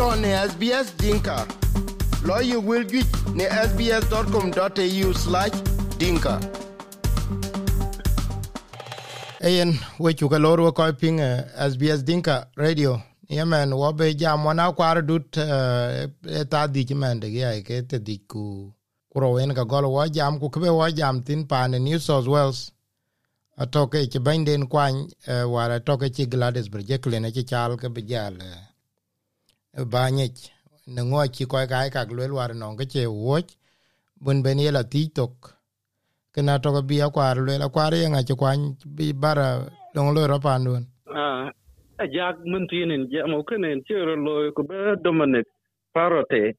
to ne SBS Dinka. Lawyer will get ne sbs.com.au slash dinka. Ayen, we chuka loro ko ping uh, SBS Dinka Radio. Yemen wo be jam? Wana kwar dut eta di men de ya ke te di ku kuro en ka gol wo jam? Ku ke wo jam? Tin pa ne New South eh, Wales atoke ci banden kwany uh, wara toke eh, ci Gladys Berejiklian ne eh, ci chal ke bejal banyech ne ngo ci ko ga ka lwel war no ke che wo bun ben yela ti tok kana to bi akwar lwel akwar ye nga ci kwany bi bara dong lo ro pandun ah jak mun tinin jamo kenen chero lo ko be dominic parote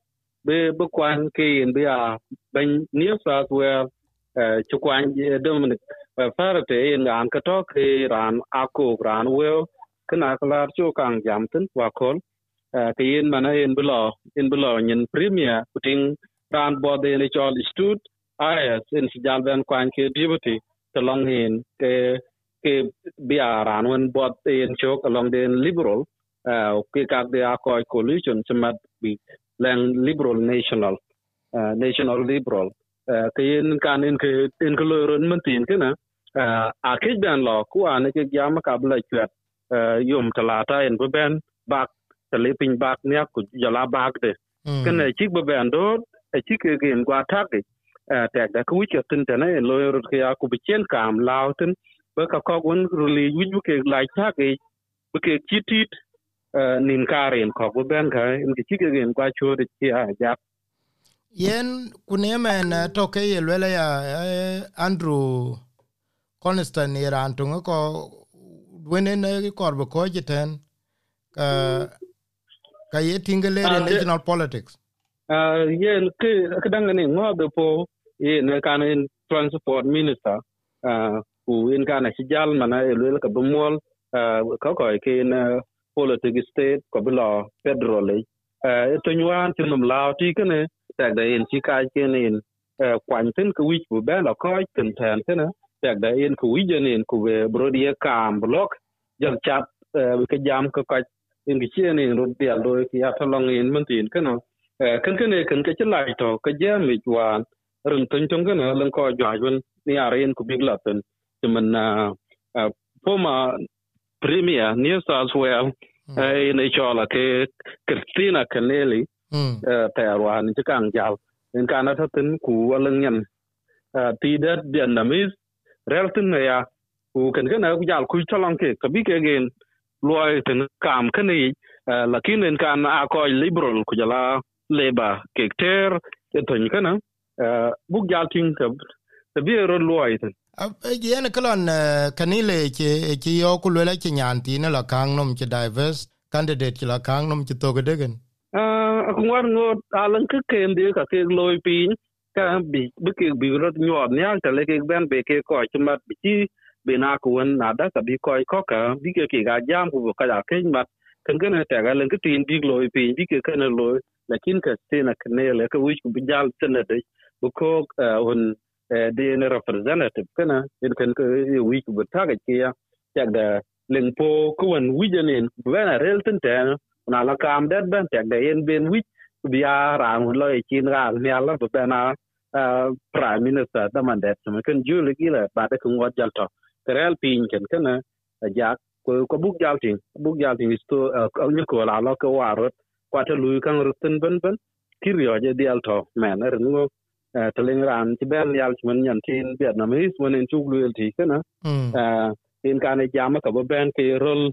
be be kwan ke in bi a ben new south wales ci kwan dominic parote in an ka to ke ran ako ran wel kana kala chu kang jam tin wa kol ke in mana in bulo in bulo nyin premier puting ran bo de ni chol stud ayas in sijal ben kwan ke deputy to long in ke ke bia ran wen bot in chok along the liberal uh, ke kak de akoy coalition chamat bi lang liberal national uh, national liberal. Ke in kan in ke in ke loron mentin ke na uh, a ke ban lo ku an ke jam ka bla chwet uh, yum talata in ben bak talipin bak nya ku jala bak de ke na chik ben do a chik ke gen gwa tak de tek da ku wichot tin tane loyor ke aku bichen kam lautin bơ ka kok wen ruli wij bu ke lai ta ke bu ke chitit nin karen kok bu ben ka in ke chike gen kwa cho de chi a ja yen kunemen to ke ye lele ya andrew constant ni ran to ko wene ne kor bu ko jiten ka ka ye tingele national politics. Uh yen ke ke dang ne ngo de po ye ne kan transport minister uh ku in kana ci jal mana e lwel ka bumol ka ko ke in politics state ko bilo federal e. To nywan ti num law ti kene tak da in ci ka ke in kwan tin ku wi bu ben la ko tin tan kene tak da in ku wi jen ku be brodie kam block jal chat ke jam ko ko in gi chien in rub dia lo ki ya tolong in mun tin kana kan kan kan ka chla to ka ja mi wan run tun tun kana lan ko ja jun ni arin ku big latin timan poma premier new south wales in ichola ke kristina kaneli perwan ti kang jal in kana ta tin ku alang yan ti da dian namis reltin ya ku kan kan ku jal ku tolong ke ka bi ke gen luoi ten kam kani lakin en kan a ko liberal ku jala leba ke ter eton kana buk jal tin ka tabiero luoi ten yen kelon kanile ke ke yo ku le ke nyanti ne la kang nom ke diverse candidate ke la kang nom ke to gedegen a ku war ngo alan ke ke ndi ka ke loy pin ka bi bi ke bi rot nyod nyal ta le ke ben be ke ko chumat bi chi be na ku wen na da ka bi ko ko ka bi ke ke ga jam ku ka cái ke mat kan ke na ta ga len ke tin bi loy pin bi ke ke na là lakin ka te na ke ne le ka wi ku bi jal tene de bu ko on de ne representative kana in kan ko wi ku ta ga ke ya ya da len po ko wan wi janen bana rel ten ten na la kam det ben ta da en ben wi bi ya ran lo e chin ra ne ala bu bana prime minister da man det ma kan ju le gila ba da kun wat to ترال بين كان كنا جاك كبوك جالتين بوك جالتين استو نيكو العلاقة وعرض كواتا لوي كان رتن بن بن كيريو جا ديال تو مان رنو تلين ران تبان يال من ينتين فيتناميز من ان شوك لوي التي كنا ان كان جامع كبابان كي رول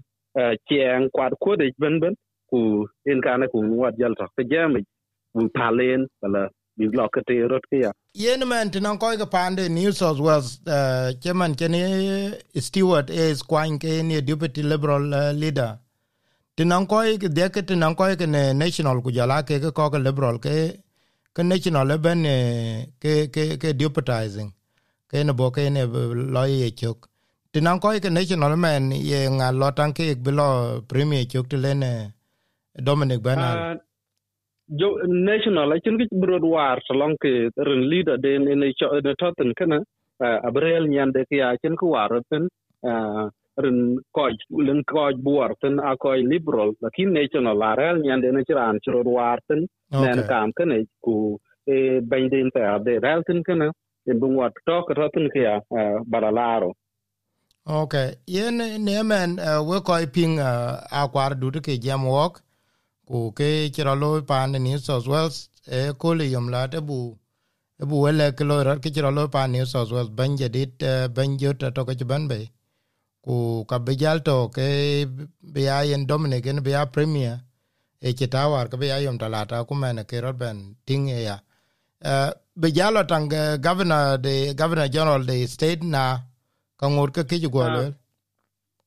جيان كوات كودج بن بن ku in kana ku wat yalta ta jami bu palen bala bi lo ke te rot ke ya. Yen men tin ko ga pande new south wales chairman ken stewart is kwang ke ni deputy liberal leader. Tin ko ke de ke tin ko ke national ku jala ke ko ke liberal ke ke national ben ke ke ke deputizing. Ke ne bo ke ne lo ye chok. Tinan ko ke national men ye nga lo tan ke bi lo premier chok te le ne dominic bernal jo national akin ke broad war salon ke ren leader de ne cho de totten kana abrel nyan de ya kin ko war ten rin koj len koj buar tin a koj liberal lakin national larel nyande na chiran chiro war tin nen kam kene ku e bendin ta de rel tin kana en bung wat to ka tin kia baralaro. Okay. Yen ne men we koj ping a kwar du ke jam wok ku ke chiro lo pan ni so wales e ko le yom la te bu bu wele ke lo rat ke chiro lo pan ni so wales banje dit banjo to ke ban be. Ku ka be jal to ke be ya en dominic en be ya premier e ke tawar ka be ya yom talata ku men ke ro ben ting e ya. Uh, be jalo tang uh, governor de governor general de state na ka ngur ka ke ju go le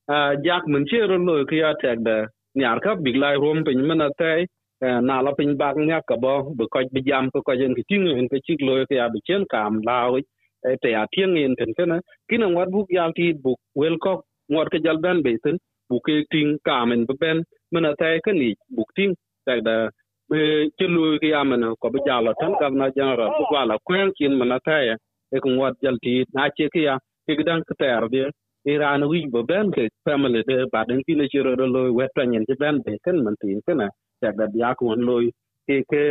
a jak mun che ro lo ke ya tek de nyar ka big lai rom pin mana te na la pin bak nya ka bo be ko be jam ko ko jen ki ting en ke chik lo ke ya chen kam lawi te ya tieng en ken kana kina wat buk yal ti buk wel ko ngot ke jal ben be tin buk ke ting kamen be ben mana te ke ni buk ting ta da be che lu ke ya mana ko be jalo tan ka na general bu wala kwen kin mana te e ko ngot jal ti na che ke ya ke gidan ke ter de iran wi bo ben ke family de ba den kina chiro ro lo wet tan yen je ben be ken man tin kana ta da ya ko lo ke ke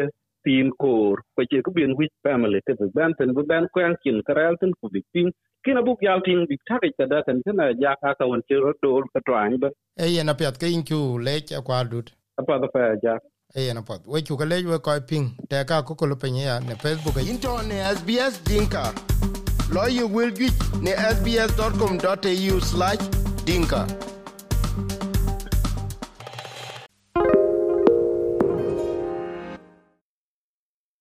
tin kor ko che ko bien wich family te ben ten ben kwen kin karel ten ku big tin. Kina buk yal tin big ta ke da ten na ja ka ka won che ro do ka twan ba e yen a pet ke in ku le cha kwa dut apa da pa ja e yen a pot we chu ka le we ko ping te ka ko ko lo pe ya ne facebook in to ne sbs dinka lo ye wel juic ne sbs.com.au/dinka